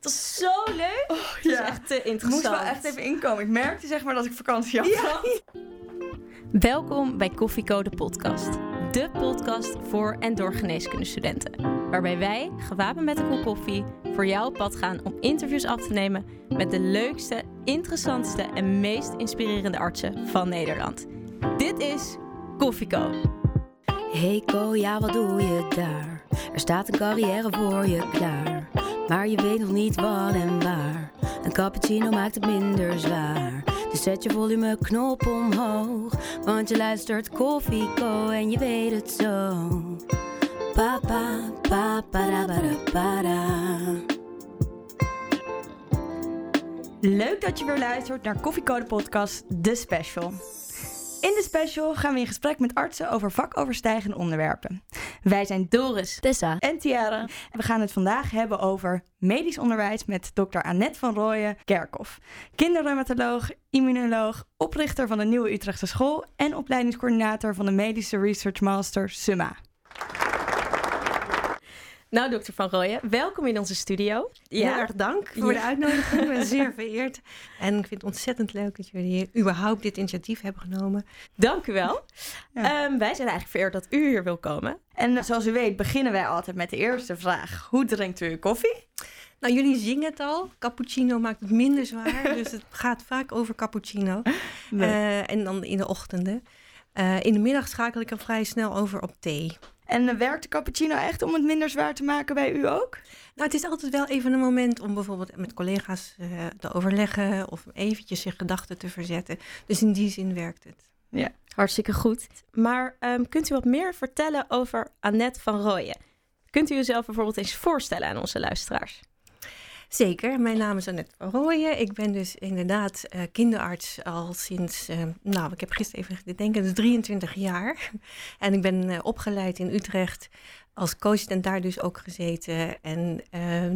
Dat is zo leuk. Oh, Het is echt te Ik interessant. moest wel echt even inkomen. Ik merkte zeg maar dat ik vakantie had gehad. Welkom bij Koffiecode Podcast. De podcast voor en door geneeskundestudenten. Waarbij wij, gewapend met een kop koffie, voor jou op pad gaan om interviews af te nemen met de leukste, interessantste en meest inspirerende artsen van Nederland. Dit is Koffieco. Hey Ko, ja wat doe je daar? Er staat een carrière voor je klaar. Maar je weet nog niet wat en waar. Een cappuccino maakt het minder zwaar. Dus zet je volumeknop omhoog. Want je luistert Koffie Co en je weet het zo. Pa pa pa para para para. Leuk dat je weer luistert naar Koffiecode Podcast, de special. In de special gaan we in gesprek met artsen over vakoverstijgende onderwerpen. Wij zijn Doris. Tessa. en Tiara. We gaan het vandaag hebben over medisch onderwijs met dokter Annette van Rooyen Kerkhoff. Kinderreumatoloog, immunoloog, oprichter van de Nieuwe Utrechtse School en opleidingscoördinator van de Medische Research Master Summa. Nou, dokter Van Rooyen, welkom in onze studio. Heel erg dank voor Ja. de uitnodiging. Ik ben zeer vereerd. En ik vind het ontzettend leuk dat jullie hier überhaupt dit initiatief hebben genomen. Dank u wel. Ja. Ehm, wij zijn eigenlijk vereerd dat u hier wil komen. En eh, zoals u weet beginnen wij altijd met de eerste vraag. Hoe drinkt u uw koffie? Nou, jullie zingen het al. Cappuccino maakt het minder zwaar. dus het gaat vaak over cappuccino. Eh, en dan in de ochtenden. Eh, in de middag schakel ik er vrij snel over op thee. En eh, werkt de cappuccino echt om het minder zwaar te maken bij u ook? Nou, het is altijd wel even een moment om bijvoorbeeld met collega's eh, te overleggen of eventjes je gedachten te verzetten. Dus in die zin werkt het. Hartstikke goed. Maar ehm, kunt u wat meer vertellen over Annette van Rooyen? Kunt u uzelf bijvoorbeeld eens voorstellen aan onze luisteraars? Zeker, mijn naam is Annette van Rooyen. Ik ben dus inderdaad eh, kinderarts al sinds, eh, nou, ik heb gisteren even gedenken, dus 23 jaar. En ik ben eh, opgeleid in Utrecht als coach en daar dus ook gezeten. En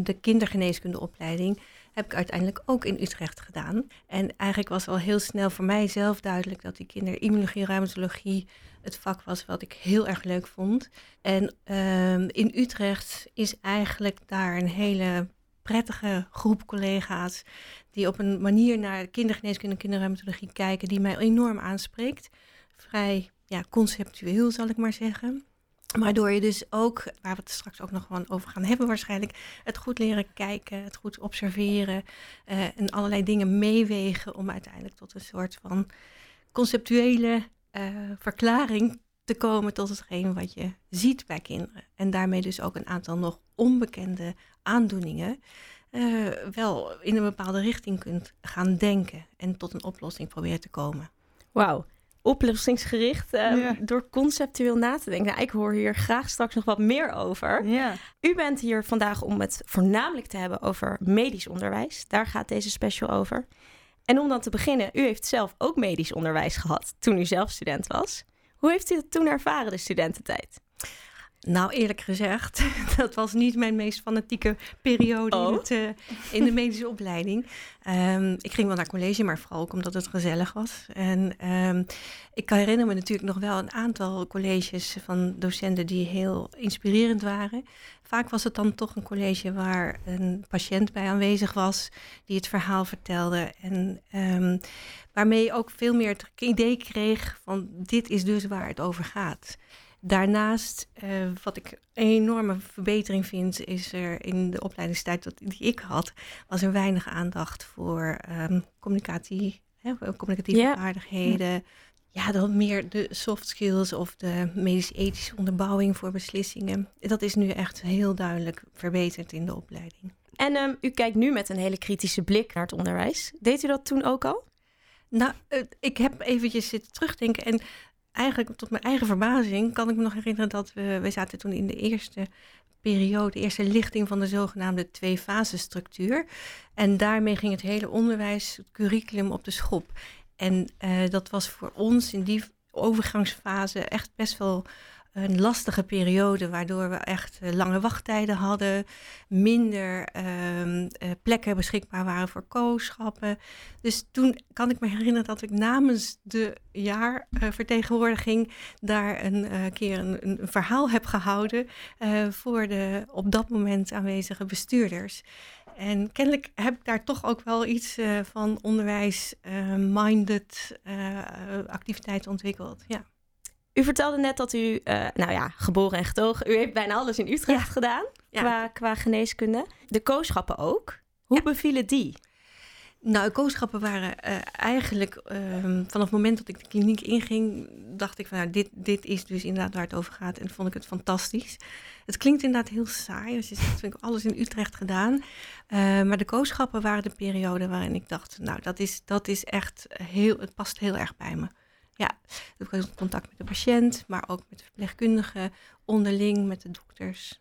de kindergeneeskundeopleiding heb ik uiteindelijk ook in Utrecht gedaan. En eigenlijk was al heel snel voor mijzelf duidelijk dat die kinderimmunologie en reumatologie het vak was wat ik heel erg leuk vond. En ehm, in Utrecht is eigenlijk daar een hele prettige groep collega's die op een manier naar kindergeneeskunde en kinderreumatologie kijken die mij enorm aanspreekt. Vrij ja, conceptueel zal ik maar zeggen. Waardoor je dus ook, waar we het straks ook nog gewoon over gaan hebben waarschijnlijk, het goed leren kijken, het goed observeren eh, en allerlei dingen meewegen om uiteindelijk tot een soort van conceptuele eh, verklaring te komen tot hetgeen wat je ziet bij kinderen. En daarmee dus ook een aantal nog onbekende aandoeningen eh, wel in een bepaalde richting kunt gaan denken en tot een oplossing proberen te komen. Wauw, oplossingsgericht ehm, Ja. door conceptueel na te denken. Nou, ik hoor hier graag straks nog wat meer over. Ja. U bent hier vandaag om het voornamelijk te hebben over medisch onderwijs. Daar gaat deze special over. En om dan te beginnen, u heeft zelf ook medisch onderwijs gehad toen u zelf student was. Hoe heeft u dat toen ervaren, de studententijd? Nou, eerlijk gezegd, dat was niet mijn meest fanatieke periode in, Oh. het, eh, in de medische opleiding. Ehm, ik ging wel naar college, maar vooral ook omdat het gezellig was. En ehm, ik kan herinner me natuurlijk nog wel een aantal colleges van docenten die heel inspirerend waren. Vaak was het dan toch een college waar een patiënt bij aanwezig was, die het verhaal vertelde. En ehm, waarmee je ook veel meer het idee kreeg van dit is dus waar het over gaat. Daarnaast, eh, wat ik een enorme verbetering vind, is er in de opleidingstijd die ik had, was er weinig aandacht voor ehm, communicatie, hè, communicatieve vaardigheden. Ja, dan meer de soft skills of de medisch-ethische onderbouwing voor beslissingen. Dat is nu echt heel duidelijk verbeterd in de opleiding. En ehm, u kijkt nu met een hele kritische blik naar het onderwijs. Deed u dat toen ook al? Nou, eh, ik heb eventjes zitten terugdenken en eigenlijk tot mijn eigen verbazing kan ik me nog herinneren dat we, we zaten toen in de eerste periode, de eerste lichting van de zogenaamde twee-fasen-structuur. En daarmee ging het hele onderwijs, het curriculum op de schop. En eh, dat was voor ons in die overgangsfase echt best wel een lastige periode, waardoor we echt eh, lange wachttijden hadden, minder ehm, eh, plekken beschikbaar waren voor kooschappen. Dus toen kan ik me herinneren dat ik namens de jaarvertegenwoordiging daar een eh, keer een, een verhaal heb gehouden eh, voor de op dat moment aanwezige bestuurders. En kennelijk heb ik daar toch ook wel iets van onderwijs-minded activiteit ontwikkeld. Ja. U vertelde net dat u, nou ja, geboren en getogen, u heeft bijna alles in Utrecht gedaan Qua, qua geneeskunde. De kooschappen ook. Hoe bevielen die? Nou, kooschappen waren uh, eigenlijk ehm, vanaf het moment dat ik de kliniek inging, dacht ik van nou, dit, dit is dus inderdaad waar het over gaat. En vond ik het fantastisch. Het klinkt inderdaad heel saai. Als je zegt, vind ik alles in Utrecht gedaan. Uh, maar de kooschappen waren de periode waarin ik dacht, nou, dat is, dat is echt heel, het past heel erg bij me. Ja, heb contact met de patiënt, maar ook met de verpleegkundigen, onderling met de dokters.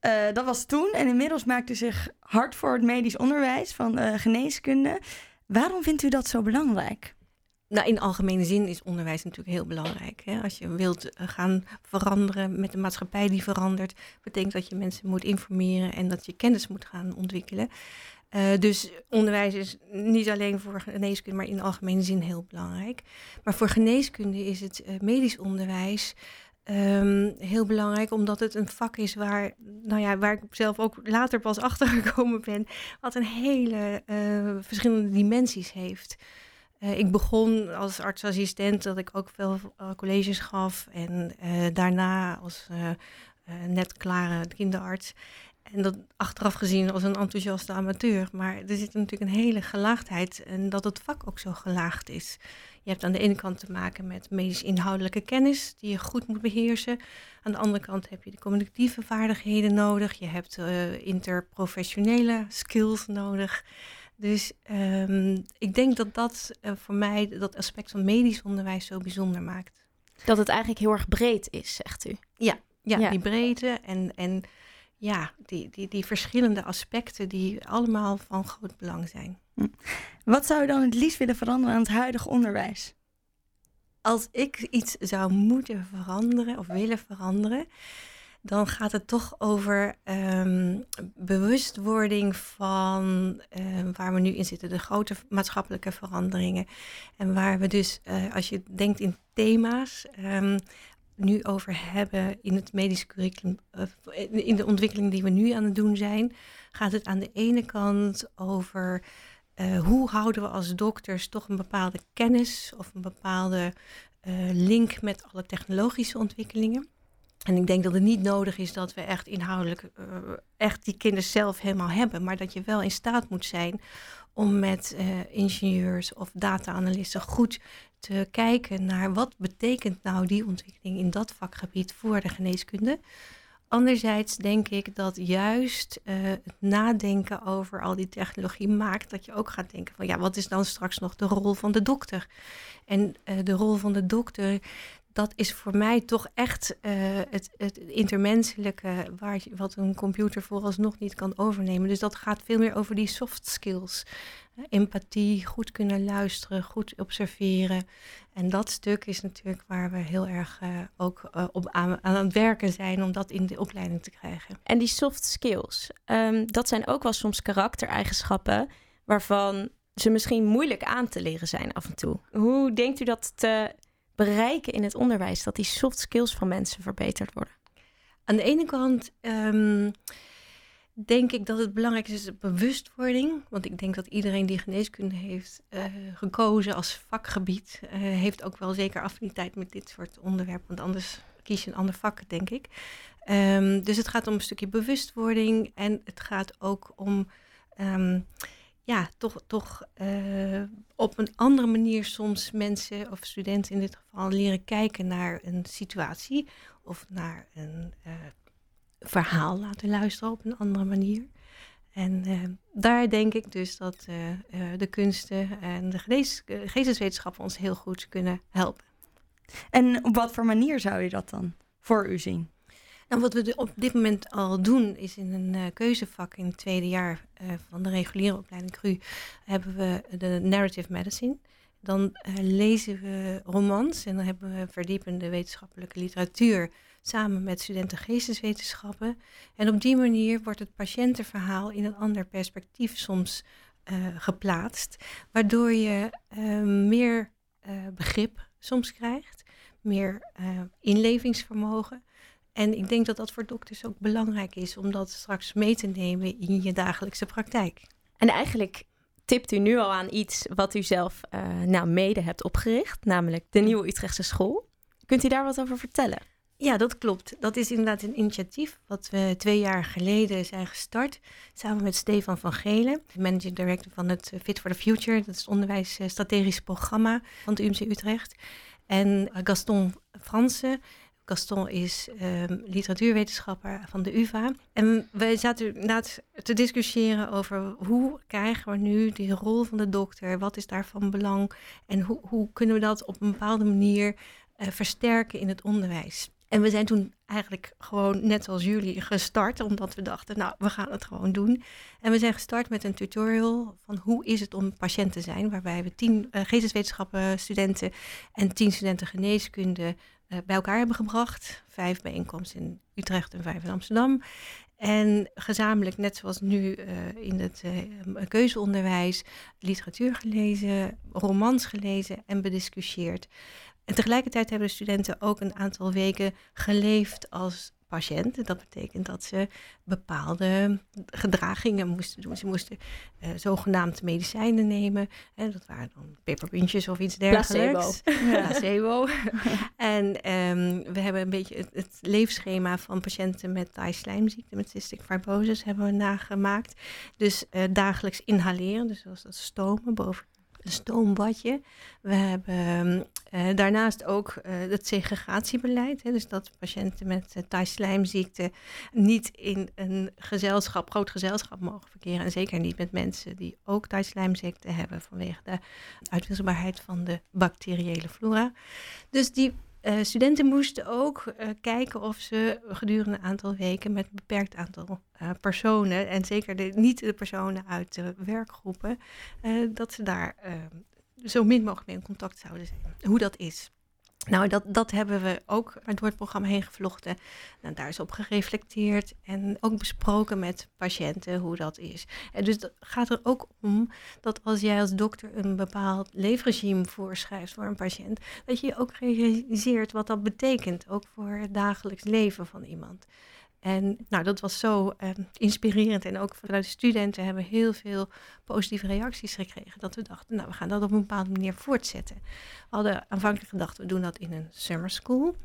Uh, dat was toen en inmiddels maakt u zich hard voor het medisch onderwijs van uh, geneeskunde. Waarom vindt u dat zo belangrijk? Nou, in algemene zin is onderwijs natuurlijk heel belangrijk. Hè? Als je wilt eh, gaan veranderen met de maatschappij die verandert, betekent dat je mensen moet informeren en dat je kennis moet gaan ontwikkelen. Uh, dus onderwijs is niet alleen voor geneeskunde, maar in algemene zin heel belangrijk. Maar voor geneeskunde is het uh, medisch onderwijs Um, heel belangrijk, omdat het een vak is waar, nou ja, waar ik zelf ook later pas achter gekomen ben, wat een hele uh, verschillende dimensies heeft. Ik begon als artsassistent dat ik ook veel colleges gaf en daarna als net klare kinderarts. En dat achteraf gezien als een enthousiaste amateur. Maar er zit natuurlijk een hele gelaagdheid en dat het vak ook zo gelaagd is. Je hebt aan de ene kant te maken met medisch inhoudelijke kennis die je goed moet beheersen. Aan de andere kant heb je de communicatieve vaardigheden nodig. Je hebt uh, interprofessionele skills nodig. Dus um, ik denk dat dat uh, voor mij dat aspect van medisch onderwijs zo bijzonder maakt. Dat het eigenlijk heel erg breed is, zegt u. Ja, ja, ja. die breedte en, en ja, die, die, die verschillende aspecten die allemaal van groot belang zijn. Hm. Wat zou je dan het liefst willen veranderen aan het huidige onderwijs? Als ik iets zou moeten veranderen of willen veranderen, dan gaat het toch over um, bewustwording van um, waar we nu in zitten, de grote maatschappelijke veranderingen. En waar we dus, uh, als je denkt in thema's, um, nu over hebben in het medisch curriculum, uh, in de ontwikkeling die we nu aan het doen zijn, gaat het aan de ene kant over uh, hoe houden we als dokters toch een bepaalde kennis of een bepaalde uh, link met alle technologische ontwikkelingen. En ik denk dat het niet nodig is dat we echt inhoudelijk echt die kennis zelf helemaal hebben, maar dat je wel in staat moet zijn om met ingenieurs of data-analysten goed te kijken naar wat betekent nou die ontwikkeling in dat vakgebied voor de geneeskunde. Anderzijds denk ik dat juist uh, het nadenken over al die technologie maakt dat je ook gaat denken van ja, wat is dan straks nog de rol van de dokter? En uh, de rol van de dokter, dat is voor mij toch echt uh, het, het intermenselijke, waar, wat een computer vooralsnog niet kan overnemen. Dus dat gaat veel meer over die soft skills. Empathie, goed kunnen luisteren, goed observeren. En dat stuk is natuurlijk waar we heel erg uh, ook uh, op aan, het werken zijn om dat in de opleiding te krijgen. En die soft skills, um, dat zijn ook wel soms karaktereigenschappen waarvan ze misschien moeilijk aan te leren zijn af en toe. Hoe denkt u dat te bereiken in het onderwijs, dat die soft skills van mensen verbeterd worden? Aan de ene kant. Um, denk ik dat het belangrijk is, bewustwording. Want ik denk dat iedereen die geneeskunde heeft uh, gekozen als vakgebied, uh, heeft ook wel zeker affiniteit met dit soort onderwerpen. Want anders kies je een ander vak, denk ik. Um, dus het gaat om een stukje bewustwording en het gaat ook om. Um, ja, toch, toch uh, op een andere manier soms mensen of studenten in dit geval leren kijken naar een situatie of naar een verhaal laten luisteren op een andere manier. En uh, daar denk ik dus dat de kunsten en de geest, geesteswetenschappen ons heel goed kunnen helpen. En op wat voor manier zou je dat dan voor u zien? Nou, wat we op dit moment al doen, is in een keuzevak in het tweede jaar van de reguliere opleiding CRU, hebben we de narrative medicine. Dan lezen we romans en dan hebben we verdiepende wetenschappelijke literatuur samen met studenten geesteswetenschappen. En op die manier wordt het patiëntenverhaal in een ander perspectief soms geplaatst, waardoor je meer begrip soms krijgt, meer inlevingsvermogen. En ik denk dat dat voor dokters ook belangrijk is om dat straks mee te nemen in je dagelijkse praktijk. En eigenlijk tipt u nu al aan iets wat u zelf uh, nou mede hebt opgericht, namelijk de Nieuwe Utrechtse School. Kunt u daar wat over vertellen? Ja, dat klopt. Dat is inderdaad een initiatief wat we twee jaar geleden zijn gestart. Samen met Stefan van Gelen, managing director van het Fit for the Future. Dat is het onderwijsstrategisch programma van het UMC Utrecht. En Gaston Fransen. Gaston is um, literatuurwetenschapper van de UvA. En wij zaten inderdaad te discussiëren over hoe krijgen we nu die rol van de dokter? Wat is daarvan belang? En hoe, hoe kunnen we dat op een bepaalde manier uh, versterken in het onderwijs? En we zijn toen eigenlijk gewoon net als jullie gestart, omdat we dachten, nou, we gaan het gewoon doen. En we zijn gestart met een tutorial van hoe is het om patiënt te zijn, waarbij we tien uh, geesteswetenschappen studenten en tien studenten geneeskunde uh, bij elkaar hebben gebracht. Vijf bijeenkomsten in Utrecht en vijf in Amsterdam. En gezamenlijk, net zoals nu uh, in het keuzeonderwijs, literatuur gelezen, romans gelezen en bediscussieerd. En tegelijkertijd hebben de studenten ook een aantal weken geleefd als patiënt. Dat betekent dat ze bepaalde gedragingen moesten doen. Ze moesten uh, zogenaamd medicijnen nemen. Hè, dat waren dan peperpuntjes of iets dergelijks. Placebo. Placebo. en um, we hebben een beetje het, het, leefschema van patiënten met slijmziekte, met cystic fibrosis, hebben we nagemaakt. Dus uh, dagelijks inhaleren, dus zoals dat stomen boven een stoombadje. We hebben uh, daarnaast ook uh, het segregatiebeleid. Hè, dus dat patiënten met uh, niet in een gezelschap, groot gezelschap mogen verkeren. En zeker niet met mensen die ook taaislijmziekte hebben vanwege de uitwisselbaarheid van de bacteriële flora. Dus die uh, studenten moesten ook uh, kijken of ze gedurende een aantal weken met een beperkt aantal uh, personen, en zeker niet de personen uit de werkgroepen, dat ze daar zo min mogelijk mee in contact zouden zijn. Hoe dat is. Nou, dat, dat hebben we ook door het programma heen gevlochten. Nou, daar is op gereflecteerd en ook besproken met patiënten hoe dat is. En dus dat gaat er ook om dat als jij als dokter een bepaald leefregime voorschrijft voor een patiënt, dat je ook realiseert wat dat betekent, ook voor het dagelijks leven van iemand. En nou, dat was zo uh, inspirerend. En ook vanuit de studenten hebben we heel veel positieve reacties gekregen. Dat we dachten, nou, we gaan dat op een bepaalde manier voortzetten. We hadden aanvankelijk gedacht, we doen dat in een summer school.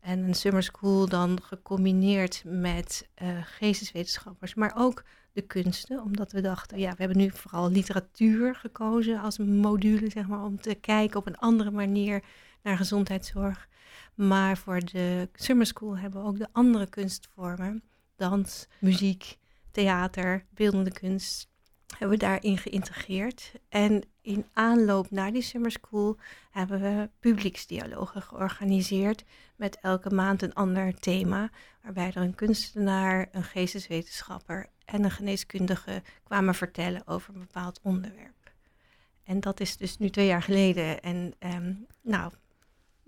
En een summer school dan gecombineerd met uh, geesteswetenschappers, maar ook de kunsten. Omdat we dachten, ja, we hebben nu vooral literatuur gekozen als module, zeg maar, om te kijken op een andere manier naar gezondheidszorg. Maar voor de summer school hebben we ook de andere kunstvormen. Dans, muziek, theater, beeldende kunst. Hebben we daarin geïntegreerd. En in aanloop naar die summer school hebben we publieksdialogen georganiseerd. Met elke maand een ander thema. Waarbij er een kunstenaar, een geesteswetenschapper en een geneeskundige kwamen vertellen over een bepaald onderwerp. En dat is dus nu twee jaar geleden. En um, nou,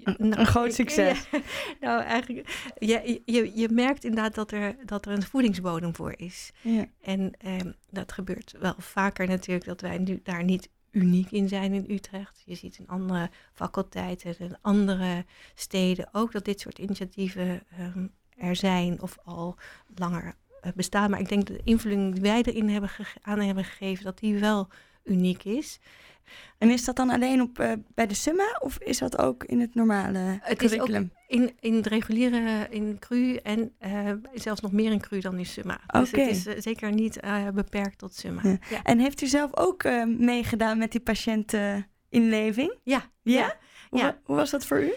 nou, een groot succes. Ja, nou, eigenlijk, je, je, je merkt inderdaad dat er, dat er een voedingsbodem voor is. Ja. En eh, dat gebeurt wel vaker natuurlijk, dat wij nu daar niet uniek in zijn in Utrecht. Je ziet in andere faculteiten, in andere steden ook dat dit soort initiatieven um, er zijn of al langer uh, bestaan. Maar ik denk dat de invulling die wij erin hebben aan hebben gegeven, dat die wel uniek is. En is dat dan alleen op, uh, bij de Summa of is dat ook in het normale het curriculum? Is ook in, in het reguliere, in CRU en uh, zelfs nog meer in CRU dan in Summa. Okay. Dus het is uh, zeker niet beperkt tot Summa. Ja. Ja. En heeft u zelf ook meegedaan met die patiënteninleving? Ja. Ja? ja? Hoe, hoe was dat voor u?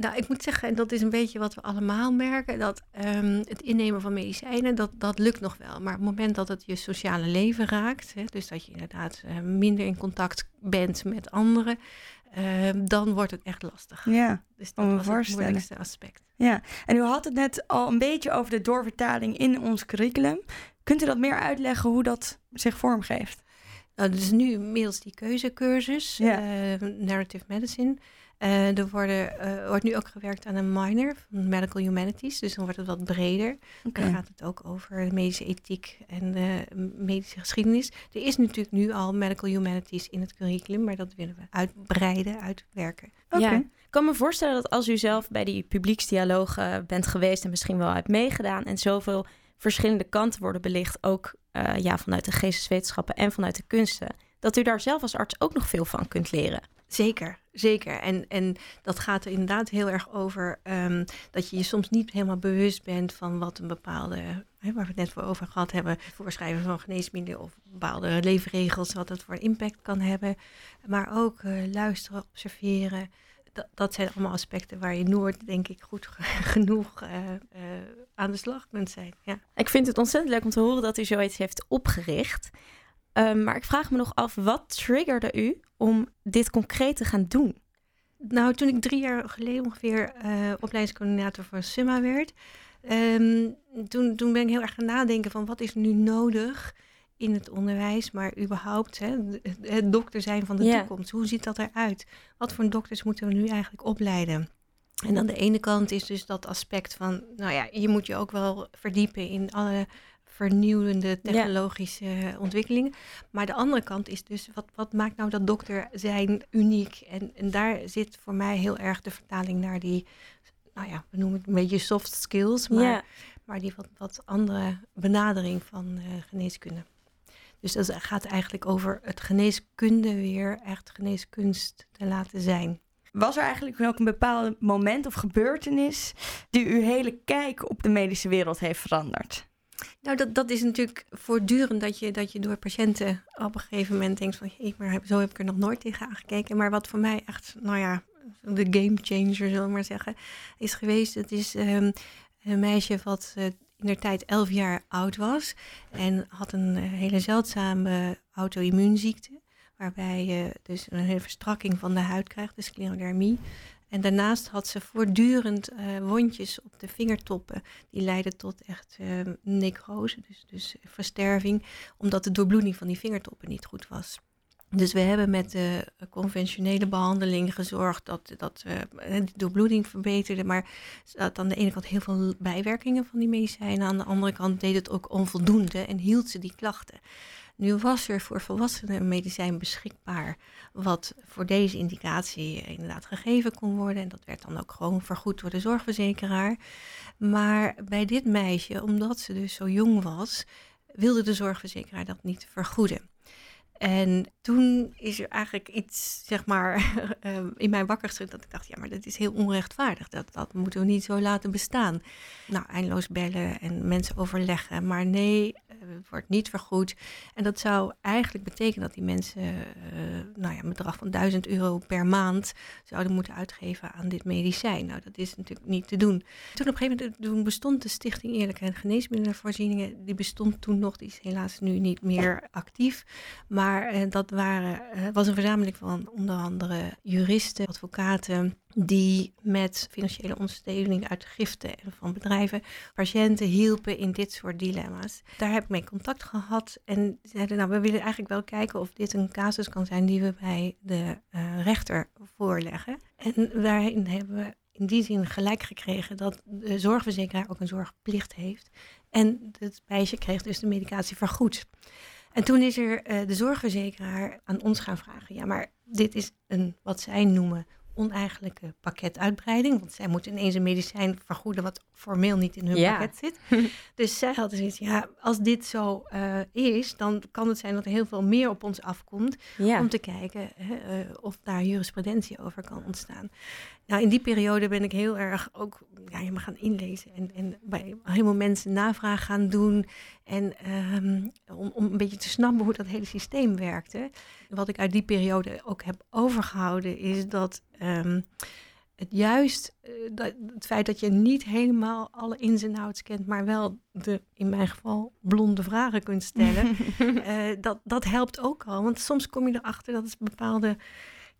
Nou, ik moet zeggen, en dat is een beetje wat we allemaal merken, dat um, het innemen van medicijnen, dat, dat lukt nog wel. Maar op het moment dat het je sociale leven raakt, hè, dus dat je inderdaad uh, minder in contact bent met anderen, uh, dan wordt het echt lastig. Ja, dus dat was het moeilijkste aspect. Ja, en u had het net al een beetje over de doorvertaling in ons curriculum. Kunt u dat meer uitleggen hoe dat zich vormgeeft? Nou, dus nu middels die keuzecursus, ja. uh, Narrative Medicine, Uh, er worden, uh, wordt nu ook gewerkt aan een minor van Medical Humanities, dus dan wordt het wat breder. Okay. Dan gaat het ook over medische ethiek en de medische geschiedenis. Er is natuurlijk nu al Medical Humanities in het curriculum, maar dat willen we uitbreiden, uitwerken. Okay. Ja. Ik kan me voorstellen dat als u zelf bij die publieksdialogen bent geweest en misschien wel hebt meegedaan en zoveel verschillende kanten worden belicht, ook uh, ja, vanuit de geesteswetenschappen en vanuit de kunsten, dat u daar zelf als arts ook nog veel van kunt leren. Zeker, zeker. En, en dat gaat er inderdaad heel erg over um, dat je je soms niet helemaal bewust bent van wat een bepaalde, hè, waar we het net voor over gehad hebben, voorschrijven van geneesmiddelen of bepaalde leefregels, wat dat voor impact kan hebben. Maar ook uh, luisteren, observeren. Dat, dat zijn allemaal aspecten waar je nooit, denk ik, goed genoeg uh, aan de slag kunt zijn. Ja. Ik vind het ontzettend leuk om te horen dat u zoiets heeft opgericht. Um, maar ik vraag me nog af, wat triggerde u om dit concreet te gaan doen? Nou, toen ik drie jaar geleden ongeveer uh, opleidingscoördinator voor Summa werd, um, toen, toen ben ik heel erg gaan nadenken van wat is nu nodig in het onderwijs, maar überhaupt hè, het dokter zijn van de yeah. toekomst. Hoe ziet dat eruit? Wat voor dokters moeten we nu eigenlijk opleiden? En aan de ene kant is dus dat aspect van, nou ja, je moet je ook wel verdiepen in alle vernieuwende technologische ja. ontwikkelingen. Maar de andere kant is dus, wat, wat maakt nou dat dokter zijn uniek? En, en daar zit voor mij heel erg de vertaling naar die, nou ja, we noemen het een beetje soft skills, maar, ja. maar die wat, wat andere benadering van uh, geneeskunde. Dus dat gaat eigenlijk over het geneeskunde weer echt geneeskunst te laten zijn. Was er eigenlijk ook een bepaald moment of gebeurtenis die uw hele kijk op de medische wereld heeft veranderd? Nou, dat, dat is natuurlijk voortdurend dat je, dat je door patiënten op een gegeven moment denkt van, maar zo heb ik er nog nooit tegen aangekeken. Maar wat voor mij echt, nou ja, de game changer, zullen maar zeggen, is geweest. Het is um, een meisje wat uh, in tijd 11 jaar oud was en had een uh, hele zeldzame auto-immuunziekte. Waarbij je dus een hele verstrakking van de huid krijgt, de sclerodermie. En daarnaast had ze voortdurend uh, wondjes op de vingertoppen. Die leidden tot echt uh, necrose, dus, dus versterving, omdat de doorbloeding van die vingertoppen niet goed was. Dus we hebben met de conventionele behandeling gezorgd dat, dat uh, de doorbloeding verbeterde. Maar ze had aan de ene kant heel veel bijwerkingen van die medicijnen. Aan de andere kant deed het ook onvoldoende en hield ze die klachten. Nu was er voor volwassenen een medicijn beschikbaar, wat voor deze indicatie inderdaad gegeven kon worden. En dat werd dan ook gewoon vergoed door de zorgverzekeraar. Maar bij dit meisje, omdat ze dus zo jong was, wilde de zorgverzekeraar dat niet vergoeden. En toen is er eigenlijk iets, zeg maar, ehm, in mijn wakker geschud dat ik dacht, ja, maar dat is heel onrechtvaardig. Dat, dat moeten we niet zo laten bestaan. Nou, eindeloos bellen en mensen overleggen. Maar nee, het wordt niet vergoed. En dat zou eigenlijk betekenen dat die mensen uh, nou ja, een bedrag van 1000 euro per maand zouden moeten uitgeven aan dit medicijn. Nou, dat is natuurlijk niet te doen. Toen op een gegeven moment toen bestond de Stichting Eerlijke en Geneesmiddelenvoorzieningen. Die bestond toen nog, die is helaas nu niet meer actief. Maar uh, dat waren, uh, was een verzameling van onder andere juristen, advocaten die met financiële ondersteuning uit giften en van bedrijven patiënten hielpen in dit soort dilemma's. Daar heb ik mee contact gehad en zeiden, nou, we willen eigenlijk wel kijken of dit een casus kan zijn die we bij de uh, rechter voorleggen. En daarin hebben we in die zin gelijk gekregen dat de zorgverzekeraar ook een zorgplicht heeft. En het meisje kreeg dus de medicatie vergoed. En toen is er uh, de zorgverzekeraar aan ons gaan vragen, ja, maar dit is een wat zij noemen oneigenlijke pakketuitbreiding. Want zij moeten ineens een medicijn vergoeden wat formeel niet in hun ja. pakket zit. dus zij hadden zoiets, ja, als dit zo uh, is, dan kan het zijn dat er heel veel meer op ons afkomt. Ja. Om te kijken hè, uh, of daar jurisprudentie over kan ontstaan. Nou, in die periode ben ik heel erg ook ja, je mag gaan inlezen en, en bij helemaal mensen navraag gaan doen. En um, om, om een beetje te snappen hoe dat hele systeem werkte. Wat ik uit die periode ook heb overgehouden, is dat um, het juist uh, dat, het feit dat je niet helemaal alle ins en outs kent, maar wel de, in mijn geval, blonde vragen kunt stellen, uh, dat, dat helpt ook al. Want soms kom je erachter dat het bepaalde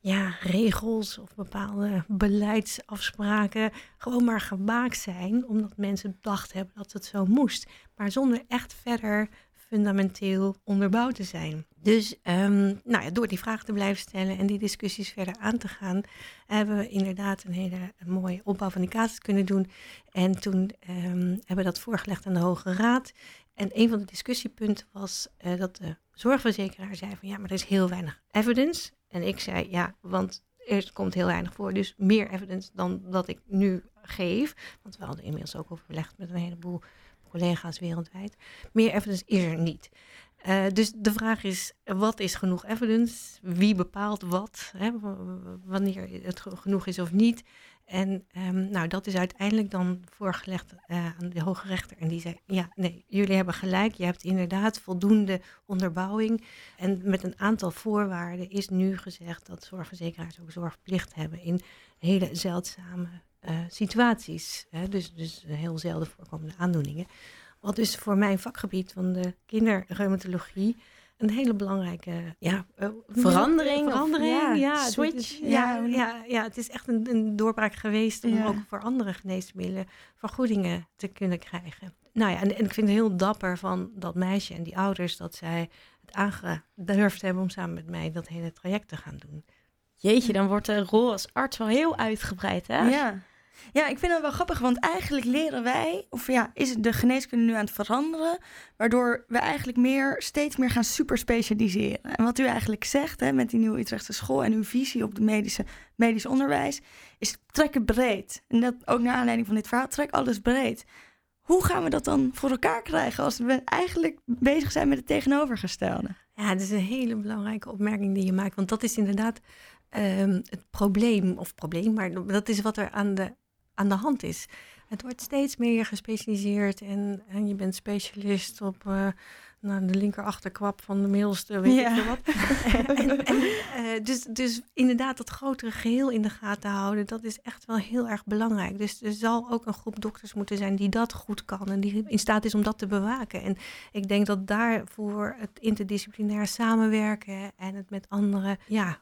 ja, regels of bepaalde beleidsafspraken gewoon maar gemaakt zijn omdat mensen bedacht hebben dat het zo moest, maar zonder echt verder fundamenteel onderbouwd te zijn. Dus um, nou ja, door die vragen te blijven stellen en die discussies verder aan te gaan, hebben we inderdaad een hele mooie opbouw van die casus kunnen doen. En toen um, hebben we dat voorgelegd aan de Hoge Raad. En een van de discussiepunten was uh, dat de zorgverzekeraar zei van ja, maar er is heel weinig evidence. En ik zei ja, want er komt heel weinig voor, dus meer evidence dan dat ik nu geef. Want we hadden inmiddels ook overlegd met een heleboel collega's wereldwijd. Meer evidence is er niet. Uh, dus de vraag is, wat is genoeg evidence? Wie bepaalt wat? Hè? Wanneer het genoeg is of niet? En um, nou, dat is uiteindelijk dan voorgelegd uh, aan de hoge rechter. En die zei, ja, nee, jullie hebben gelijk. Je hebt inderdaad voldoende onderbouwing. En met een aantal voorwaarden is nu gezegd dat zorgverzekeraars ook zorgplicht hebben in hele zeldzame uh, situaties. Hè? Dus, dus heel zelden voorkomende aandoeningen. Wat dus voor mijn vakgebied van de kinderreumatologie een hele belangrijke ja, uh, verandering. verandering, of, ja, switch. ja, ja, ja, het is echt een, een doorbraak geweest om ook voor andere geneesmiddelen vergoedingen te kunnen krijgen. Nou ja, en, en ik vind het heel dapper van dat meisje en die ouders dat zij het aangedurfd hebben om samen met mij dat hele traject te gaan doen. Jeetje, dan wordt de rol als arts wel heel uitgebreid, hè? Ja. Ja, ik vind dat wel grappig, want eigenlijk leren wij, of ja, is de geneeskunde nu aan het veranderen, waardoor we eigenlijk meer, steeds meer gaan super specialiseren. En wat u eigenlijk zegt hè, met die nieuwe Utrechtse school en uw visie op het medische, medisch onderwijs, is trekken breed. En dat ook naar aanleiding van dit verhaal, trek alles breed. Hoe gaan we dat dan voor elkaar krijgen als we eigenlijk bezig zijn met het tegenovergestelde? Ja, dat is een hele belangrijke opmerking die je maakt, want dat is inderdaad um, het probleem, of probleem, maar dat is wat er aan de aan de hand is. Het wordt steeds meer gespecialiseerd en, en je bent specialist op uh, nou, de linker achterkwap van de middelste, weet ja. ik wat. en, en, uh, dus, dus inderdaad dat grotere geheel in de gaten houden, dat is echt wel heel erg belangrijk. Dus er zal ook een groep dokters moeten zijn die dat goed kan en die in staat is om dat te bewaken. En ik denk dat daarvoor het interdisciplinair samenwerken en het met andere ja,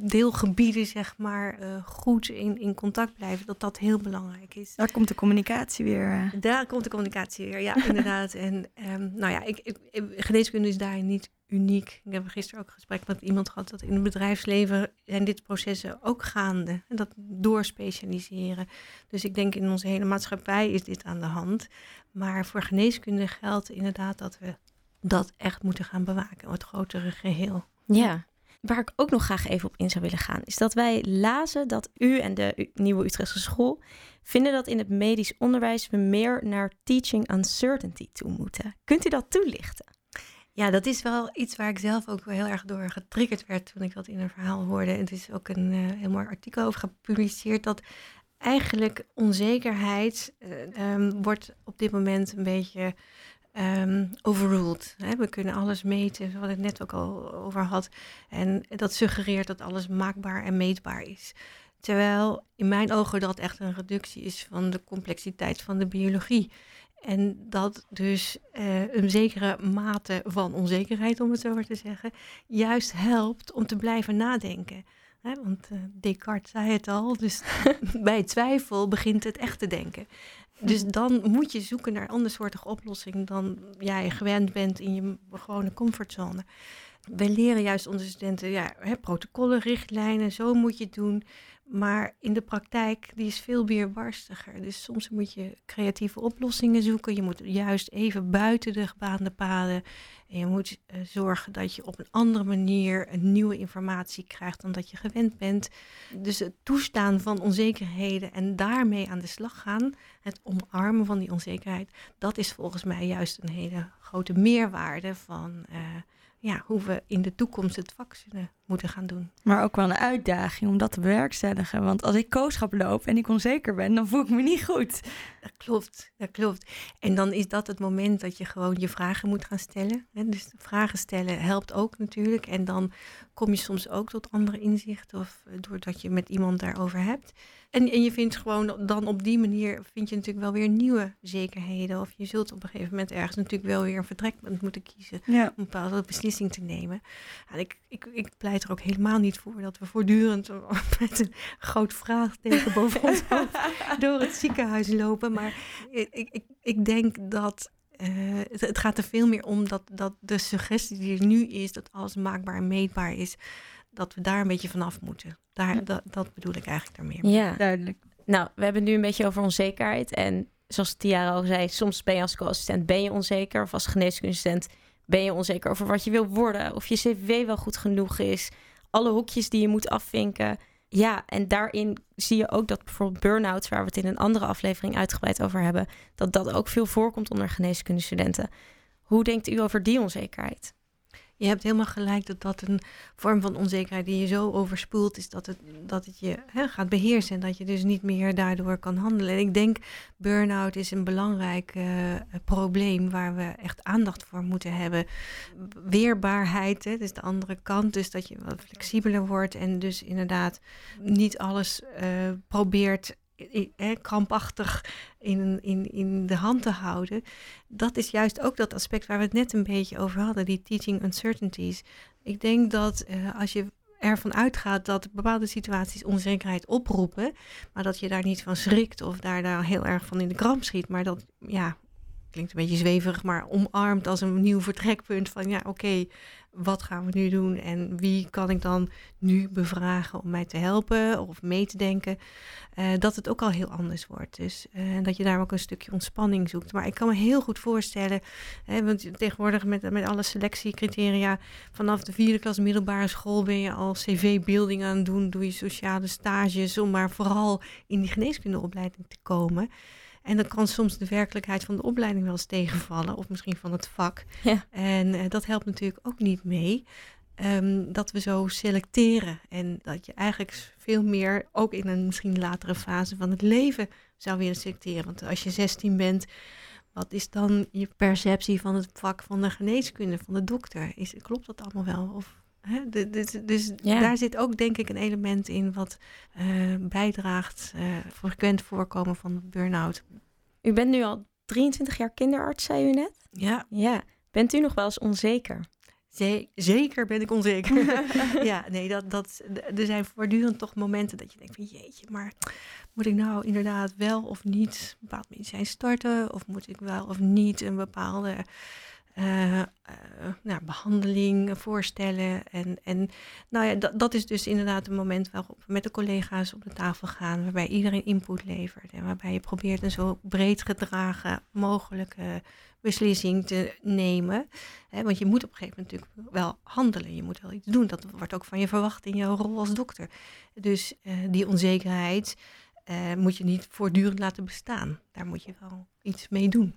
deelgebieden, zeg maar, uh, goed in, in contact blijven, dat dat heel belangrijk is. Daar komt de communicatie weer. Uh... Daar komt de communicatie weer, ja, inderdaad. En um, nou ja, ik, ik, geneeskunde is daar niet uniek. Ik heb gisteren ook een gesprek met iemand gehad dat in het bedrijfsleven zijn dit processen ook gaande. En dat doorspecialiseren. Dus ik denk in onze hele maatschappij is dit aan de hand. Maar voor geneeskunde geldt inderdaad dat we dat echt moeten gaan bewaken, het grotere geheel. Ja, Waar ik ook nog graag even op in zou willen gaan, is dat wij lazen dat u en de nieuwe Utrechtse school vinden dat in het medisch onderwijs we meer naar teaching uncertainty toe moeten. Kunt u dat toelichten? Ja, dat is wel iets waar ik zelf ook heel erg door getriggerd werd toen ik dat in een verhaal hoorde. Het is ook een uh, heel mooi artikel over gepubliceerd dat eigenlijk onzekerheid uh, um, wordt op dit moment een beetje um, overruled. Hè? We kunnen alles meten, wat ik net ook al over had. En dat suggereert dat alles maakbaar en meetbaar is. Terwijl in mijn ogen dat echt een reductie is van de complexiteit van de biologie. En dat dus uh, een zekere mate van onzekerheid, om het zo maar te zeggen, juist helpt om te blijven nadenken. want uh, Descartes zei het al, dus bij twijfel begint het echt te denken. Dus dan moet je zoeken naar andersoortige oplossing dan jij gewend bent in je gewone comfortzone. Wij leren juist onze studenten ja, protocollen, richtlijnen, zo moet je het doen. Maar in de praktijk, die is veel weerbarstiger. Dus soms moet je creatieve oplossingen zoeken. Je moet juist even buiten de gebaande paden. En je moet uh, zorgen dat je op een andere manier een nieuwe informatie krijgt dan dat je gewend bent. Dus het toestaan van onzekerheden en daarmee aan de slag gaan, het omarmen van die onzekerheid, dat is volgens mij juist een hele grote meerwaarde van uh, ja, hoe we in de toekomst het vak moeten gaan doen. Maar ook wel een uitdaging om dat te bewerkstelligen. Want als ik kooschap loop en ik onzeker ben, dan voel ik me niet goed. Dat klopt, dat klopt. En dan is dat het moment dat je gewoon je vragen moet gaan stellen. Dus vragen stellen helpt ook natuurlijk. En dan kom je soms ook tot andere inzichten of eh, doordat je met iemand daarover hebt. En, en je vindt gewoon dan op die manier vind je natuurlijk wel weer nieuwe zekerheden. Of je zult op een gegeven moment ergens natuurlijk wel weer een vertrekpunt moeten kiezen om een bepaalde beslissing te nemen. En ik, ik, ik pleit er ook helemaal niet voor dat we voortdurend met een groot vraagteken boven ons hoofd door het ziekenhuis lopen. Maar ik, ik, ik denk dat eh, het, het, gaat er veel meer om dat, dat de suggestie die er nu is, dat alles maakbaar en meetbaar is, dat we daar een beetje vanaf moeten. Daar, dat, dat bedoel ik eigenlijk daarmee. Ja, Duidelijk. Nou, we hebben het nu een beetje over onzekerheid. En zoals Tiara al zei, soms ben je als co-assistent ben je onzeker. Of als geneeskundestent ben je onzeker over wat je wil worden. Of je cv wel goed genoeg is. Alle hokjes die je moet afvinken. Ja, en daarin zie je ook dat bijvoorbeeld burn-outs, waar we het in een andere aflevering uitgebreid over hebben, dat dat ook veel voorkomt onder geneeskundestudenten. Hoe denkt u over die onzekerheid? Je hebt helemaal gelijk dat dat een vorm van onzekerheid die je zo overspoelt is dat het, dat het je hè, gaat beheersen en dat je dus niet meer daardoor kan handelen. En ik denk burn-out is een belangrijk uh, probleem waar we echt aandacht voor moeten hebben. Weerbaarheid, hè, dus de andere kant, dus dat je wat flexibeler wordt en dus inderdaad niet alles uh, probeert krampachtig in, in, in de hand te houden. Dat is juist ook dat aspect waar we het net een beetje over hadden, die teaching uncertainties. Ik denk dat uh, als je ervan uitgaat dat bepaalde situaties onzekerheid oproepen, maar dat je daar niet van schrikt of daar, daar heel erg van in de kramp schiet, maar dat, ja, klinkt een beetje zweverig, maar omarmt als een nieuw vertrekpunt van ja, oké, wat gaan we nu doen en wie kan ik dan nu bevragen om mij te helpen of mee te denken, uh, dat het ook al heel anders wordt. Dus uh, dat je daar ook een stukje ontspanning zoekt. Maar ik kan me heel goed voorstellen, hè, want tegenwoordig met, met alle selectiecriteria, vanaf de vierde klas middelbare school ben je al cv-building aan het doen, doe je sociale stages om maar vooral in die geneeskundeopleiding te komen. En dan kan soms de werkelijkheid van de opleiding wel eens tegenvallen, of misschien van het vak. Ja. En uh, dat helpt natuurlijk ook niet mee. Um, dat we zo selecteren en dat je eigenlijk veel meer, ook in een misschien latere fase van het leven, zou willen selecteren. Want als je 16 bent, wat is dan je perceptie van het vak van de geneeskunde, van de dokter? Is, klopt dat allemaal wel? Of Dus ja. daar zit ook denk ik een element in wat uh, bijdraagt uh, frequent voorkomen van burn-out. U bent nu al 23 jaar kinderarts, zei u net? Ja. Ja. Bent u nog wel eens onzeker? Zeker ben ik onzeker. ja, nee, dat, dat, er zijn voortdurend toch momenten dat je denkt van jeetje, maar moet ik nou inderdaad wel of niet een bepaald medicijn starten? Of moet ik wel of niet een bepaalde uh, nou, behandeling voorstellen. En, en nou ja, dat, dat is dus inderdaad een moment waarop we met de collega's op de tafel gaan, waarbij iedereen input levert en waarbij je probeert een zo breed gedragen mogelijke beslissing te nemen. Want je moet op een gegeven moment natuurlijk wel handelen. Je moet wel iets doen. Dat wordt ook van je verwacht in jouw rol als dokter. Dus uh, die onzekerheid uh, moet je niet voortdurend laten bestaan. Daar moet je wel iets mee doen.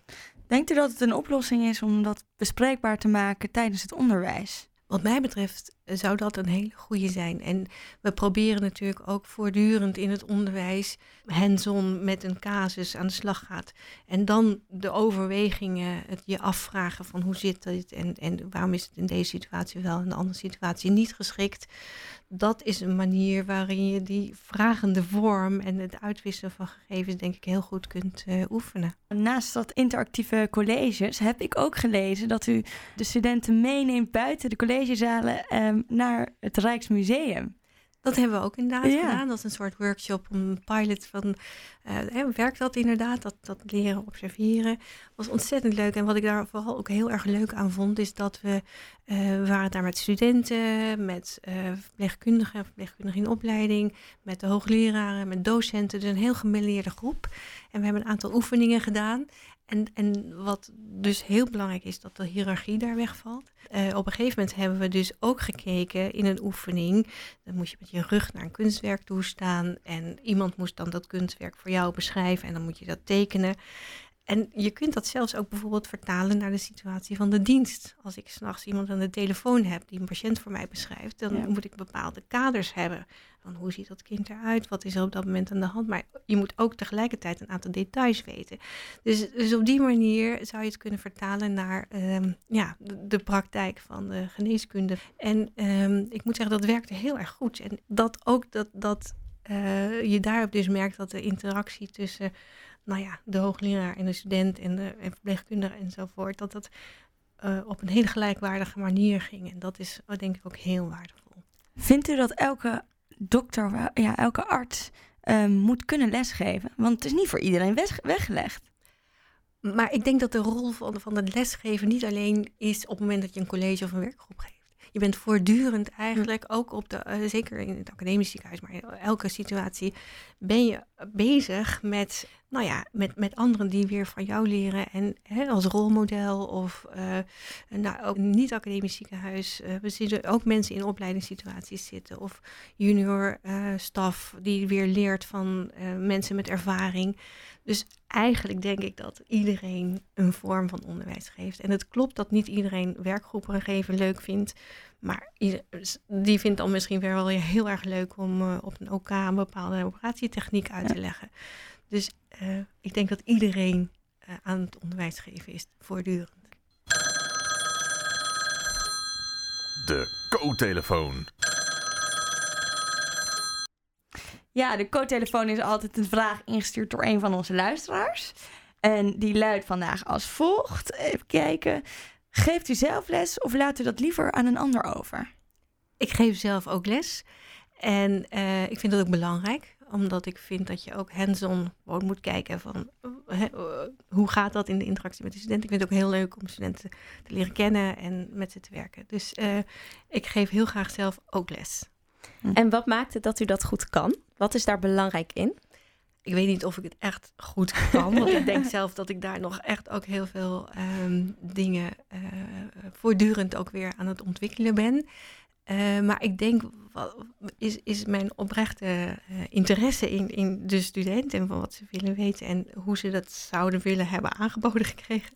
Denkt u dat het een oplossing is om dat bespreekbaar te maken tijdens het onderwijs? Wat mij betreft zou dat een hele goede zijn. En we proberen natuurlijk ook voortdurend in het onderwijs hands-on met een casus aan de slag gaat. En dan de overwegingen, het je afvragen van hoe zit het en, en waarom is het in deze situatie wel en in de andere situatie niet geschikt dat is een manier waarin je die vragende vorm en het uitwisselen van gegevens, denk ik, heel goed kunt uh, oefenen. Naast dat interactieve colleges heb ik ook gelezen dat u de studenten meeneemt buiten de collegezalen um, naar het Rijksmuseum. Dat hebben we ook inderdaad ja. gedaan. Dat is een soort workshop, een pilot van uh, werkt dat inderdaad, dat, dat leren observeren. was ontzettend leuk. En wat ik daar vooral ook heel erg leuk aan vond, is dat we, uh, we waren daar met studenten, met uh, verpleegkundigen, verpleegkundigen in opleiding, met de hoogleraren, met docenten. Dus een heel gemêleerde groep. En we hebben een aantal oefeningen gedaan. En, en wat dus heel belangrijk is, dat de hiërarchie daar wegvalt. Uh, op een gegeven moment hebben we dus ook gekeken in een oefening. Dan moet je met je rug naar een kunstwerk toe staan. En iemand moest dan dat kunstwerk voor jou beschrijven. En dan moet je dat tekenen. En je kunt dat zelfs ook bijvoorbeeld vertalen naar de situatie van de dienst. Als ik s'nachts iemand aan de telefoon heb die een patiënt voor mij beschrijft, dan ja. moet ik bepaalde kaders hebben. Van hoe ziet dat kind eruit? Wat is er op dat moment aan de hand? Maar je moet ook tegelijkertijd een aantal details weten. Dus, dus op die manier zou je het kunnen vertalen naar um, ja, de, de, praktijk van de geneeskunde. En um, ik moet zeggen, dat werkte heel erg goed. En dat ook dat, dat uh, je daarop dus merkt dat de interactie tussen nou ja, de hoogleraar en de student en de en verpleegkundige enzovoort, dat dat uh, op een hele gelijkwaardige manier ging. En dat is denk ik ook heel waardevol. Vindt u dat elke dokter, ja, elke arts uh, moet kunnen lesgeven? Want het is niet voor iedereen weggelegd. maar ik denk dat de rol van, van het lesgeven niet alleen is op het moment dat je een college of een werkgroep geeft. Je bent voortdurend eigenlijk, ook op de, eh, zeker in het academisch ziekenhuis, maar in elke situatie, ben je bezig met, nou ja, met, met anderen die weer van jou leren. En hè, als rolmodel of uh, nou, ook niet-academisch ziekenhuis. Uh, we zien ook mensen in opleidingssituaties zitten. Of junior staf die weer leert van mensen met ervaring. Dus eigenlijk denk ik dat iedereen een vorm van onderwijs geeft. En het klopt dat niet iedereen werkgroepen geven leuk vindt. Maar die vindt dan misschien wel heel erg leuk om uh, op een OK een bepaalde operatietechniek uit te leggen. Dus uh, ik denk dat iedereen uh, aan het onderwijs geven is voortdurend. De co-telefoon. Ja, de co-telefoon is altijd een vraag ingestuurd door een van onze luisteraars. En die luidt vandaag als volgt. Even kijken. Geeft u zelf les of laat u dat liever aan een ander over? Ik geef zelf ook les. En uh, ik vind dat ook belangrijk, omdat ik vind dat je ook hands-on moet kijken van uh, hoe gaat dat in de interactie met de studenten. Ik vind het ook heel leuk om studenten te leren kennen en met ze te werken. Dus uh, ik geef heel graag zelf ook les. En wat maakt het dat u dat goed kan? Wat is daar belangrijk in? Ik weet niet of ik het echt goed kan. Want ik denk zelf dat ik daar nog echt ook heel veel um, dingen uh, voortdurend ook weer aan het ontwikkelen ben. Uh, maar ik denk, is, is mijn oprechte uh, interesse in, in de studenten en van wat ze willen weten en hoe ze dat zouden willen hebben aangeboden gekregen.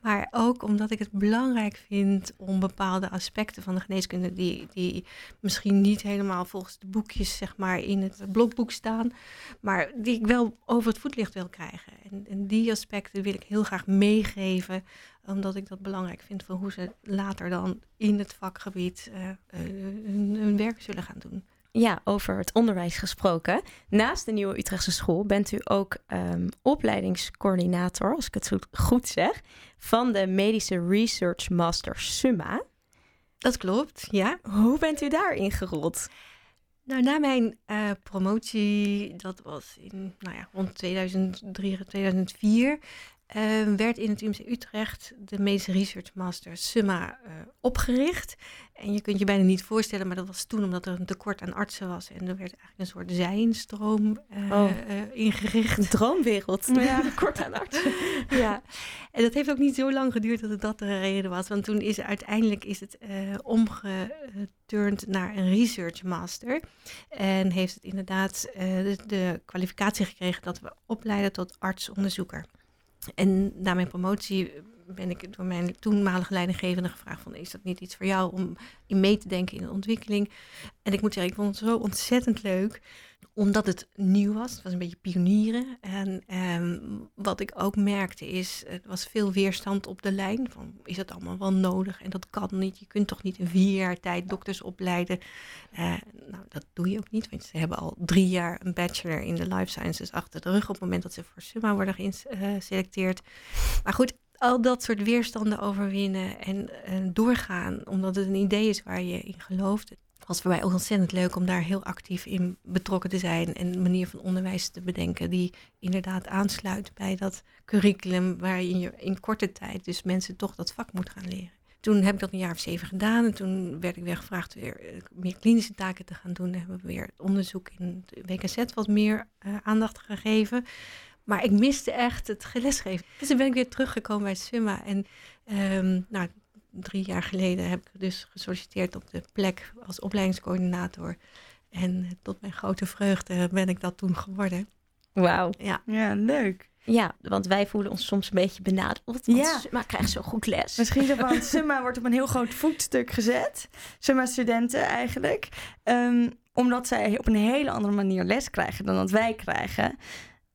Maar ook omdat ik het belangrijk vind om bepaalde aspecten van de geneeskunde, die, die misschien niet helemaal volgens de boekjes zeg maar, in het blokboek staan, maar die ik wel over het voetlicht wil krijgen. En, en die aspecten wil ik heel graag meegeven omdat ik dat belangrijk vind voor hoe ze later dan in het vakgebied uh, hun, hun, werk zullen gaan doen. Ja, over het onderwijs gesproken. Naast de Nieuwe Utrechtse School bent u ook um, opleidingscoördinator, als ik het goed zeg, van de Medische Research Master Summa. Dat klopt, ja. Hoe bent u daarin gerold? Nou, na mijn uh, promotie, dat was in, nou ja, rond 2003, 2004, uh, werd in het UMC Utrecht de Medische Research Master Summa uh, opgericht. En je kunt je bijna niet voorstellen, maar dat was toen omdat er een tekort aan artsen was. En er werd eigenlijk een soort zijinstroom uh, oh. ingericht. Een droomwereld. Ja, tekort aan artsen. ja, en dat heeft ook niet zo lang geduurd dat het dat de reden was. Want toen is uiteindelijk is het omgeturnd naar een Research Master. En heeft het inderdaad de, de kwalificatie gekregen dat we opleiden tot artsonderzoeker. En na mijn promotie ben ik door mijn toenmalige leidinggevende gevraagd van is dat niet iets voor jou om in mee te denken in de ontwikkeling. En ik moet zeggen, ik vond het zo ontzettend leuk omdat het nieuw was. Het was een beetje pionieren. En um, wat ik ook merkte is, er was veel weerstand op de lijn. Van, is dat allemaal wel nodig? En dat kan niet. Je kunt toch niet in vier jaar tijd dokters opleiden? Uh, nou, dat doe je ook niet. Want ze hebben al drie jaar een bachelor in de life sciences achter de rug... op het moment dat ze voor SUMA worden geselecteerd. Maar goed, al dat soort weerstanden overwinnen en, en, doorgaan, omdat het een idee is waar je in gelooft was voor mij ook ontzettend leuk om daar heel actief in betrokken te zijn en een manier van onderwijs te bedenken die inderdaad aansluit bij dat curriculum waarin je in korte tijd dus mensen toch dat vak moet gaan leren. Toen heb ik dat een jaar of zeven gedaan en toen werd ik weer gevraagd weer eh, meer klinische taken te gaan doen. Dan hebben we weer onderzoek in het WKZ wat meer uh, aandacht gegeven. Maar ik miste echt het lesgeven. Dus toen ben ik weer teruggekomen bij Summa. En um, nou, drie jaar geleden heb ik dus gesolliciteerd op de plek als opleidingscoördinator. En tot mijn grote vreugde ben ik dat toen geworden. Wauw. Ja. ja, leuk. Ja, want wij voelen ons soms een beetje benaderd. Ja. Summa krijgt zo goed les. Misschien zo van, Summa wordt op een heel groot voetstuk gezet. Summa-studenten eigenlijk. Um, omdat zij op een hele andere manier les krijgen dan dat wij krijgen.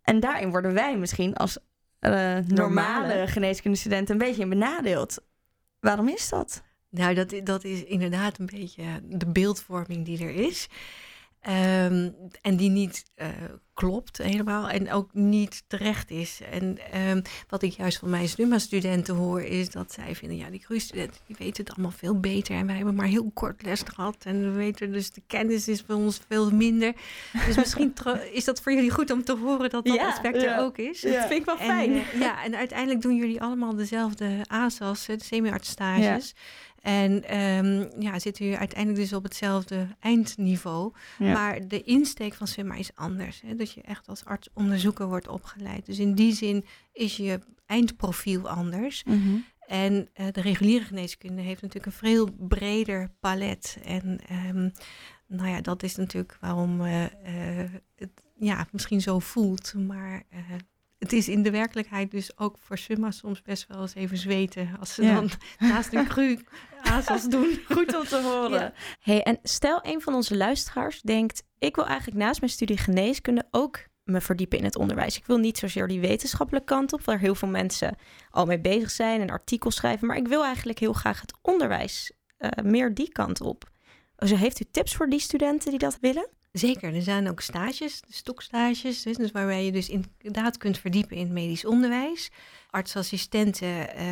En daarin worden wij misschien als uh, normale, normale geneeskundestudenten een beetje benadeeld. Waarom is dat? Nou, dat, dat is inderdaad een beetje de beeldvorming die er is. Ehm, en die niet uh, klopt helemaal en ook niet terecht is. En um, wat ik juist van mijn SNUMA-studenten hoor, is dat zij vinden, ja, die groeistudenten die weten het allemaal veel beter. En wij hebben maar heel kort les gehad. En we weten dus de kennis is bij ons veel minder. Dus misschien is dat voor jullie goed om te horen dat dat ja, aspect er ook is. Ja. Dat vind ik wel fijn. En, uh, ja, en uiteindelijk doen jullie allemaal dezelfde ASAS, de semi-artsstages. En um, ja, zitten jullie uiteindelijk dus op hetzelfde eindniveau. Maar de insteek van zwemma is anders. Hè? Dat je echt als arts-onderzoeker wordt opgeleid. Dus in die zin is je eindprofiel anders. Mhm. En uh, de reguliere geneeskunde heeft natuurlijk een veel breder palet. En um, nou ja, dat is natuurlijk waarom uh, uh, het ja, misschien zo voelt. Maar het is in de werkelijkheid dus ook voor Summa soms best wel eens even zweten. Als ze dan naast een cru azels doen. Goed om te horen. Hey, en stel een van onze luisteraars denkt... ik wil eigenlijk naast mijn studie geneeskunde ook me verdiepen in het onderwijs. Ik wil niet zozeer die wetenschappelijke kant op... waar heel veel mensen al mee bezig zijn en artikels schrijven... maar ik wil eigenlijk heel graag het onderwijs uh, meer die kant op. Dus heeft u tips voor die studenten die dat willen? Zeker, er zijn ook stages, stokstages, dus, waarbij je dus inderdaad kunt verdiepen in medisch onderwijs. Artsassistenten uh,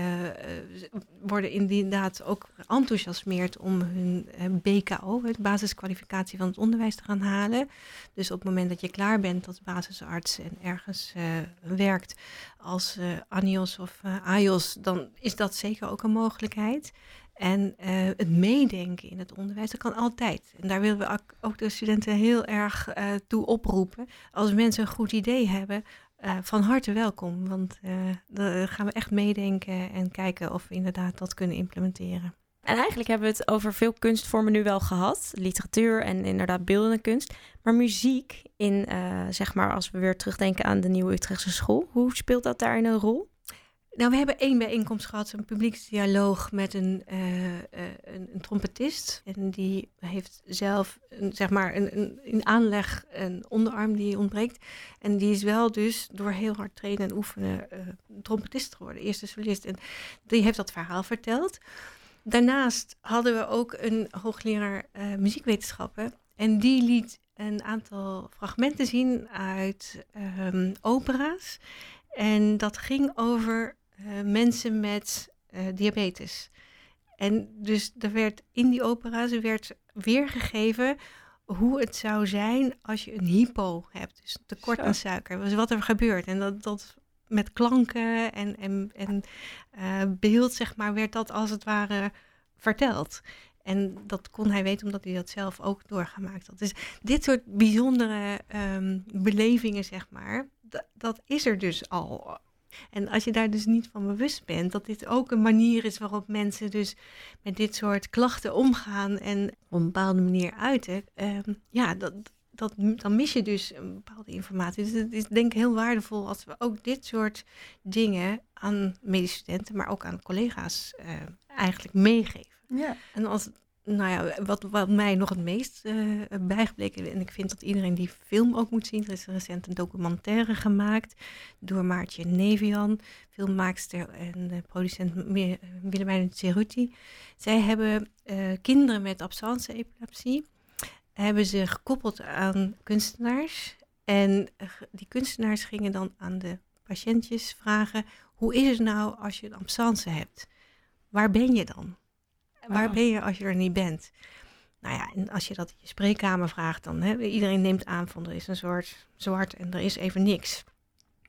worden inderdaad ook enthousiasmeerd om hun uh, BKO, de basiskwalificatie van het onderwijs, te gaan halen. Dus op het moment dat je klaar bent als basisarts en ergens werkt als ANIOS of AIOS, dan is dat zeker ook een mogelijkheid. En uh, het meedenken in het onderwijs, dat kan altijd. En daar willen we ook de studenten heel erg uh, toe oproepen. Als mensen een goed idee hebben, uh, van harte welkom. Want dan gaan we echt meedenken en kijken of we inderdaad dat kunnen implementeren. En eigenlijk hebben we het over veel kunstvormen nu wel gehad. Literatuur en inderdaad beeldende kunst. Maar muziek, in, zeg maar als we weer terugdenken aan de Nieuwe Utrechtse School. Hoe speelt dat daarin een rol? Nou, we hebben één bijeenkomst gehad, een publieksdialoog met een, uh, uh, een, een, trompetist. En die heeft zelf, een, zeg maar, een, een, in aanleg een onderarm die ontbreekt. En die is wel dus door heel hard trainen en oefenen uh, trompetist geworden, eerste solist. En die heeft dat verhaal verteld. Daarnaast hadden we ook een hoogleraar muziekwetenschappen. En die liet een aantal fragmenten zien uit um, opera's. En dat ging over uh, mensen met uh, diabetes. En dus er werd in die opera's werd weergegeven hoe het zou zijn als je een hypo hebt, dus tekort aan suiker. Dus wat er gebeurt. En dat, dat met klanken en, en, en uh, beeld, zeg maar, werd dat als het ware verteld. En dat kon hij weten omdat hij dat zelf ook doorgemaakt had. Dus dit soort bijzondere um, belevingen, zeg maar, dat is er dus al en als je daar dus niet van bewust bent, dat dit ook een manier is waarop mensen dus met dit soort klachten omgaan en op een bepaalde manier uiten, ehm, ja, dat, dat, dan mis je dus een bepaalde informatie. Dus het is denk ik heel waardevol als we ook dit soort dingen aan medische studenten, maar ook aan collega's uh, eigenlijk meegeven. Ja. En als nou ja, wat, wat mij nog het meest uh, bijgebleken, en ik vind dat iedereen die film ook moet zien. Er is recent een documentaire gemaakt door Maartje Nevian, filmmaakster en uh, producent Willemijn Ceruti. Zij hebben kinderen met absence-epilepsie, hebben ze gekoppeld aan kunstenaars. En die kunstenaars gingen dan aan de patiëntjes vragen, hoe is het nou als je een absence hebt? Waar ben je dan? Waar ben je als je er niet bent? Nou ja, en als je dat in je spreekkamer vraagt, dan hè, iedereen neemt aan van er is een soort zwart en er is even niks.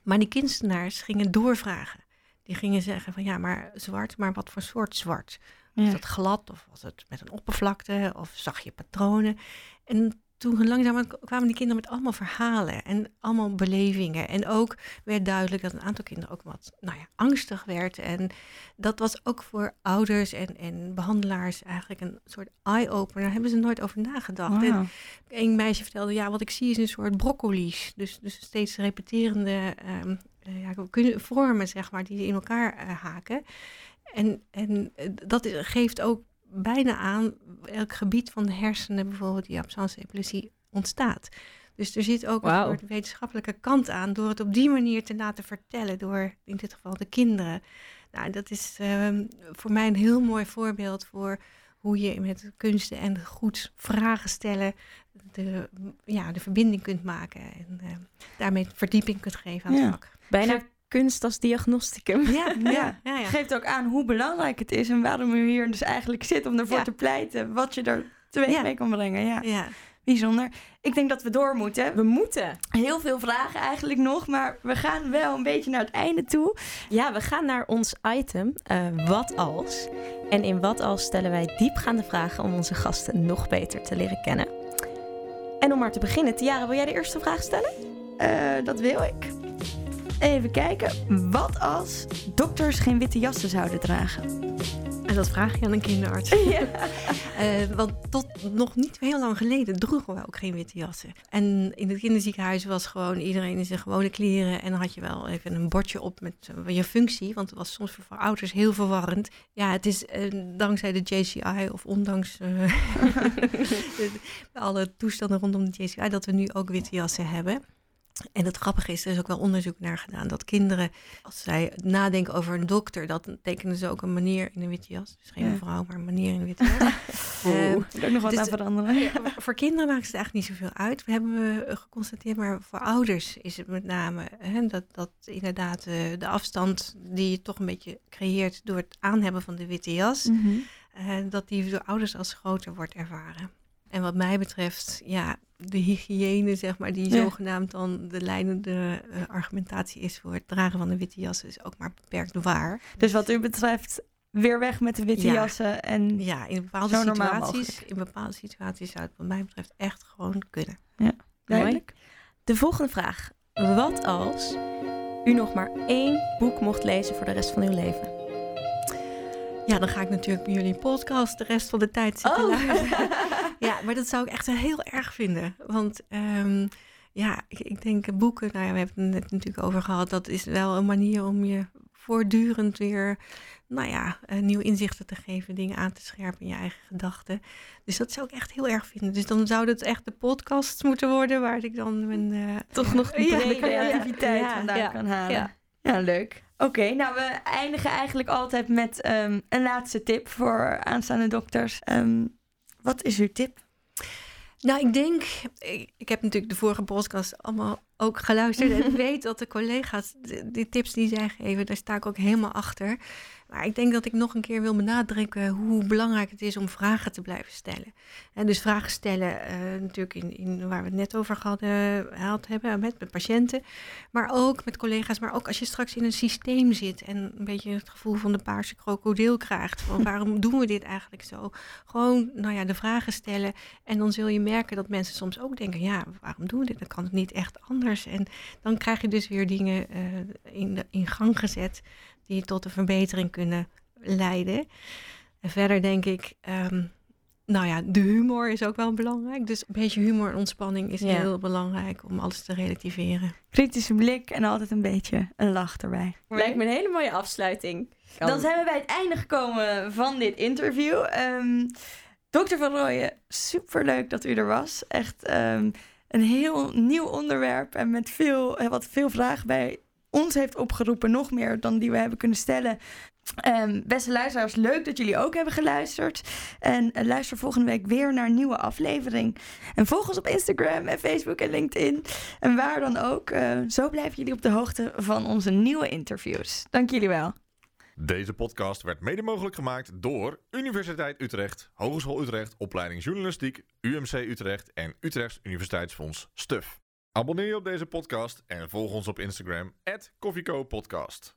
Maar die kunstenaars gingen doorvragen. Die gingen zeggen van ja, maar zwart, maar wat voor soort zwart? Was het glad of was het met een oppervlakte of zag je patronen? En toen langzaam kwamen die kinderen met allemaal verhalen en allemaal belevingen. En ook werd duidelijk dat een aantal kinderen ook wat nou ja, angstig werd. En dat was ook voor ouders en, en behandelaars eigenlijk een soort eye-opener. Daar hebben ze nooit over nagedacht. En een meisje vertelde, ja, wat ik zie is een soort broccoli's. Dus, dus steeds repeterende um, ja, kunnen vormen, zeg maar, die in elkaar uh, haken. En, en uh, dat geeft ook bijna aan elk gebied van de hersenen bijvoorbeeld die absence-epilepsie ontstaat. Dus er zit ook een soort wetenschappelijke kant aan door het op die manier te laten vertellen door in dit geval de kinderen. Nou, dat is um, voor mij een heel mooi voorbeeld voor hoe je met kunsten en goed vragen stellen de, ja, de verbinding kunt maken. En uh, daarmee verdieping kunt geven aan het vak. Bijna kunst als diagnosticum. Ja, Ja. ja, ja, ja. Geeft ook aan hoe belangrijk het is en waarom u hier dus eigenlijk zit om ervoor te pleiten. Wat je er teweeg Ja. mee kan brengen. Ja, ja. bijzonder. Ik denk dat we door moeten. We moeten. Heel veel vragen eigenlijk nog, maar we gaan wel een beetje naar het einde toe. Ja, we gaan naar ons item eh, Wat als. En in Wat als stellen wij diepgaande vragen om onze gasten nog beter te leren kennen. En om maar te beginnen, Tiara, wil jij de eerste vraag stellen? Eh, dat wil ik. Even kijken. Wat als dokters geen witte jassen zouden dragen? En dat vraag je aan een kinderarts. Ja. Eh, want tot nog niet heel lang geleden droegen we ook geen witte jassen. En in het kinderziekenhuis was gewoon iedereen in zijn gewone kleren. En dan had je wel even een bordje op met eh, je functie. Want het was soms voor, voor ouders heel verwarrend. Ja, het is eh, dankzij de JCI of ondanks alle toestanden rondom de JCI dat we nu ook witte jassen hebben. En het grappige is, er is ook wel onderzoek naar gedaan dat kinderen, als zij nadenken over een dokter, dat tekenen ze ook een manier in een witte jas. Dus geen Ja. mevrouw, maar een manier in een witte jas. Eh, er ook nog wat dus- aan veranderen. ja, voor kinderen maakt het eigenlijk niet zoveel uit. We hebben we geconstateerd, maar voor ouders is het met name hè, dat, dat inderdaad eh, de afstand die je toch een beetje creëert door het aanhebben van de witte jas, Mhm. eh, dat die door ouders als groter wordt ervaren. En wat mij betreft, ja, de hygiëne, zeg maar, die Ja. zogenaamd dan de leidende eh, argumentatie is voor het dragen van de witte jas, is ook maar beperkt waar. Dus wat u betreft, weer weg met de witte Ja. jassen. En Ja, in bepaalde situaties, in bepaalde situaties zou het wat mij betreft echt gewoon kunnen. duidelijk. De volgende vraag. Wat als u nog maar één boek mocht lezen voor de rest van uw leven? Ja, dan ga ik natuurlijk bij jullie podcast de rest van de tijd zitten Oh. luisteren. Ja, maar dat zou ik echt heel erg vinden. Want ehm, ja, ik, ik denk boeken, nou ja, we hebben het net natuurlijk over gehad. Dat is wel een manier om je voortdurend weer, nou ja, eh, nieuwe inzichten te geven. Dingen aan te scherpen in je eigen gedachten. Dus dat zou ik echt heel erg vinden. Dus dan zou het echt de podcast moeten worden waar ik dan mijn... eh, Toch nog Ja, de breder. creativiteit Ja, vandaan kan halen. Ja. Leuk. Oké, nou we eindigen eigenlijk altijd met ehm, een laatste tip voor aanstaande dokters. Ehm, wat is uw tip? Nou, ik denk, ik, ik heb natuurlijk de vorige podcast allemaal ook geluisterd en ik weet dat de collega's die tips die zij geven, daar sta ik ook helemaal achter. Maar ik denk dat ik nog een keer wil benadrukken hoe belangrijk het is om vragen te blijven stellen. En dus vragen stellen, eh, natuurlijk in, in waar we het net over hadden, gehad hebben met, met patiënten, maar ook met collega's. Maar ook als je straks in een systeem zit en een beetje het gevoel van de paarse krokodil krijgt. Van waarom doen we dit eigenlijk zo? Gewoon, nou ja, de vragen stellen. En dan zul je merken dat mensen soms ook denken: ja, waarom doen we dit? Dan kan het niet echt anders. En dan krijg je dus weer dingen eh, in, de, in gang gezet die tot een verbetering kunnen leiden. En verder denk ik. ehm, nou ja, de humor is ook wel belangrijk. Dus een beetje humor en ontspanning is Ja. heel belangrijk om alles te relativeren. Kritische blik en altijd een beetje een lach erbij. Lijkt me een hele mooie afsluiting. Dan zijn we bij het einde gekomen van dit interview. Ehm Dokter Van Rooyen, superleuk dat u er was. Echt ehm, een heel nieuw onderwerp en met veel, wat veel vragen bij ons heeft opgeroepen. Nog meer dan die we hebben kunnen stellen. Ehm, beste luisteraars, leuk dat jullie ook hebben geluisterd. En eh, luister volgende week weer naar een nieuwe aflevering. En volg ons op Instagram en Facebook en LinkedIn. En waar dan ook. eh, zo blijven jullie op de hoogte van onze nieuwe interviews. Dank jullie wel. Deze podcast werd mede mogelijk gemaakt door Universiteit Utrecht, Hogeschool Utrecht, Opleiding Journalistiek, UMC Utrecht en Utrechts Universiteitsfonds STUF. Abonneer je op deze podcast en volg ons op Instagram, @koffiecopodcast.